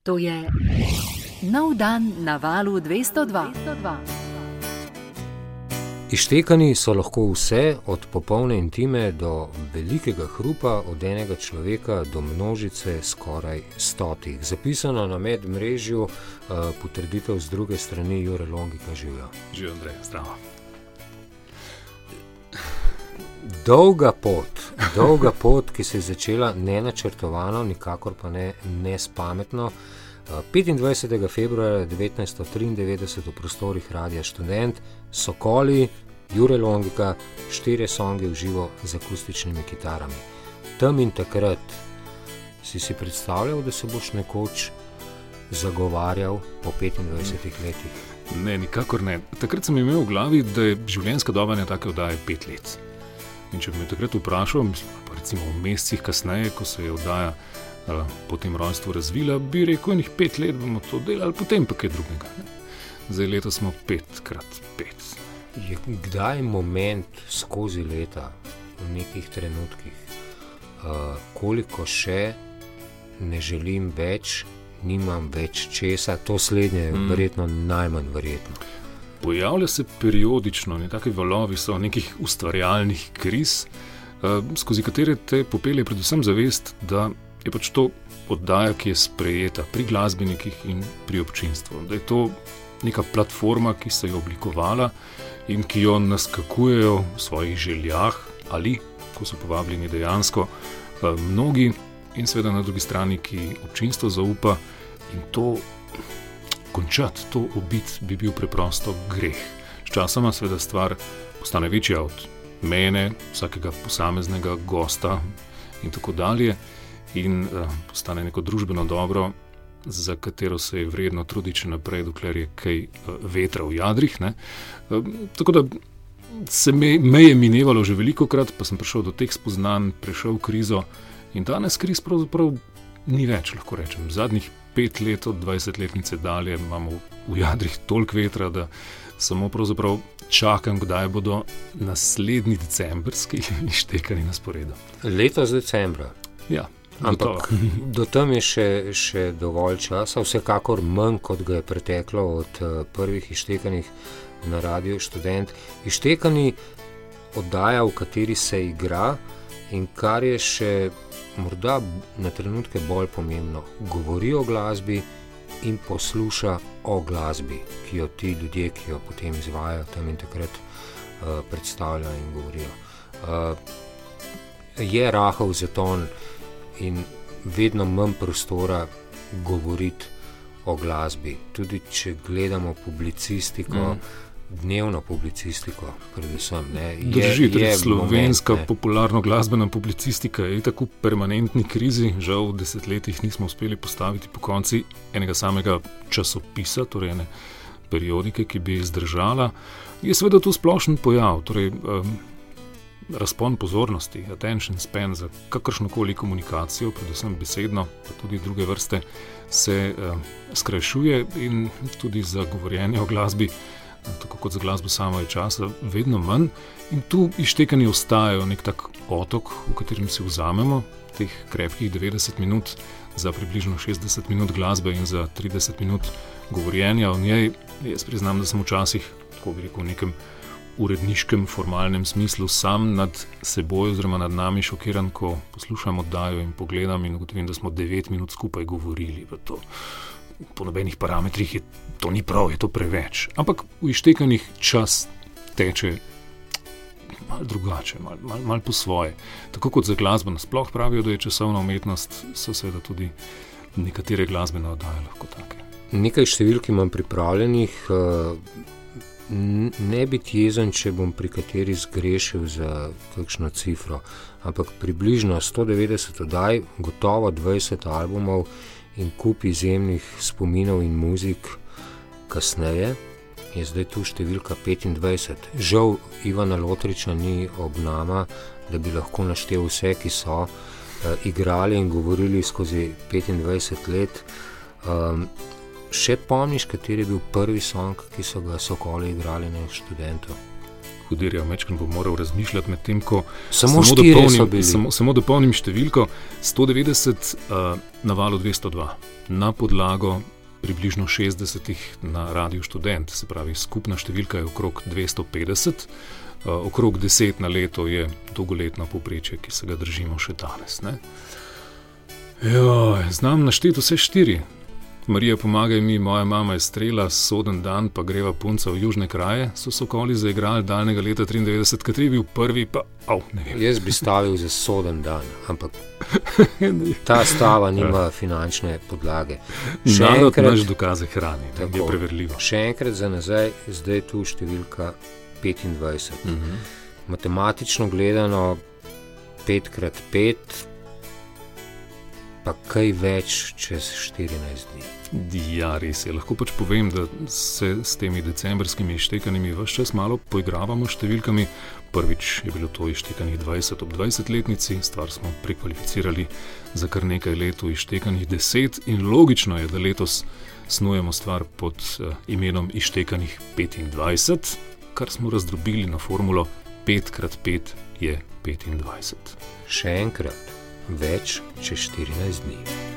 To je nov dan na valu 202. 202. Ištekani so lahko vse, od popolne intime do velikega hrupa, od enega človeka do množice skoraj stotih. Zapisano na medmrežju, uh, potrditev z druge strani, Jure Longika živijo. Živijo, Andrej, zdravo. Dolga pot, dolga pot, ki se je začela ne načrtovano, nikakor pa ne, ne spametno. 25. februarja 1993 v prostorih Radia Student, Sokoli, Jure Longika, štiri songe v živo z akustičnimi kitarami. Tam in takrat si si predstavljal, da se boš nekoč zagovarjal po 25 letih. Ne, nikakor ne. Takrat sem imel v glavi, da je življenjska doba ne tako oddaje pet let. In če bi me takrat vprašal, recimo v mesecih kasneje, ko se je oddaja uh, po tem rojstvu razvila, bi rekel, je pet let bomo to delali, potem pa kaj drugega. Ne? Zdaj leto smo pet krat pet. Je kdaj je moment skozi leta, v nekih trenutkih, uh, koliko še ne želim več, nimam več česa, to slednje je mm. verjetno najmanj verjetno. Pojavlja se periodično, ne tako valovi so nekih ustvarjalnih kriz, uh, skozi katere te popelje predvsem zavest, da je pač to oddaja, ki je sprejeta pri glasbenikih in pri občinstvu. Da je to neka platforma, ki se je oblikovala in ki jo naskakujejo v svojih željah ali, ko so povabljeni dejansko, uh, mnogi in seveda na drugi strani, ki občinstvo zaupa in to končati to ubit bi bil preprosto greh. Sčasoma seveda stvar postane večja od mene, vsakega posameznega gosta in tako dalje, in uh, postane neko družbeno dobro, za katero se je vredno truditi naprej, dokler je kaj uh, vetra v jadrih. Uh, tako da se me, me je minevalo že veliko krat, pa sem prišel do teh spoznanj, prešel krizo in danes kriz pravzaprav ni več, lahko rečem. Zadnjih pet let, od 20-letnice dalje, imamo v jadrih toliko vetra, da samo pravzaprav čakam, kdaj bodo naslednji decembrski ištekani na sporedu. Letos decembra. Ja. Ampak do tam je še, še dovolj časa, vsekakor manj, kot ga je preteklo od uh, prvih ištekanih na Radio Student. Ištekani oddaja, v kateri se igra in kar je še morda na trenutke bolj pomembno, govori o glasbi in posluša o glasbi, ki jo ti ljudje, ki jo potem izvajo tam in takrat uh, predstavljajo in govorijo. Uh, je rahel zaton in vedno manj prostora govoriti o glasbi. Tudi če gledamo publicistiko. Mm dnevno publicistiko, predvsem. Drži, da je slovenska moment, popularno glasbena publicistika je tako v permanentni krizi, žal v desetletjih nismo uspeli postaviti po konci enega samega časopisa, torej ene periodike, ki bi izdržala. Je seveda to splošen pojav, torej um, razpon pozornosti, attention span za kakršno koli komunikacijo, predvsem besedno, pa tudi druge vrste, se um, skrajšuje in tudi za govorjenje o glasbi tako kot za glasbo samo je časa, vedno manj. In tu ištekani ostajajo nek tak otok, v katerem si vzamemo teh krepkih 90 minut za približno 60 minut glasbe in za 30 minut govorjenja o njej. Jaz priznam, da sem včasih, tako bi rekel, v nekem uredniškem, formalnem smislu sam nad seboj, oziroma nad nami šokiran, ko poslušam oddajo in pogledam in ugotovim, da smo 9 minut skupaj govorili v to po nobenih parametrih je to ni prav, je to preveč. Ampak v ištekanjih čas teče malo drugače, malo mal, mal po svoje. Tako kot za glasbo, nasploh pravijo, da je časovna umetnost, so seveda tudi nekatere glasbene oddaje lahko take. Nekaj številk imam pripravljenih. Eh, ne biti jezen, če bom pri kateri zgrešil za kakšno cifro, ampak približno 190 oddaj, gotovo 20 albumov in kup izjemnih spominov in muzik, kasneje je zdaj tu številka 25. Žal Ivana Lotriča ni ob nama, da bi lahko naštel vse, ki so uh, igrali in govorili skozi 25 let. Um, še pomniš, kateri je bil prvi song, ki so ga sokoli igrali na študentu? Hudirja, mečkam bo moral razmišljati med tem, ko samo, samo, dopolnim, samo, samo dopolnim številko 190 uh, na valu 202 na podlago približno 60 na radiju študent, se pravi skupna številka je okrog 250. Uh, okrog 10 na leto je dolgoletno povprečje, ki se ga držimo še danes. Jo, znam našteti vse štiri, Marija, pomagaj mi, moja mama je strela, soden dan, pa greva punca v južne kraje. So sokoli zaigrali daljnega leta 93, kateri je bil prvi, pa oh, ne vem. Jaz bi stavil za soden dan, ampak ta stava nima finančne podlage. Še enkrat naš dokaze hrani, da je preverljivo. Še enkrat za nazaj, zdaj je tu številka 25. Uh -huh. Matematično gledano, 5x5 pa kaj več čez 14 dni. Ja, res je. Lahko pač povem, da se s temi decembrskimi ištekanimi vse čas malo poigravamo s številkami. Prvič je bilo to ištekanih 20 ob 20-letnici, stvar smo prekvalificirali za kar nekaj let ištekanih 10 in logično je, da letos snujemo stvar pod uh, imenom ištekanih 25, kar smo razdrobili na formulo 5x5 je 25. Še enkrat več čez 14 dni.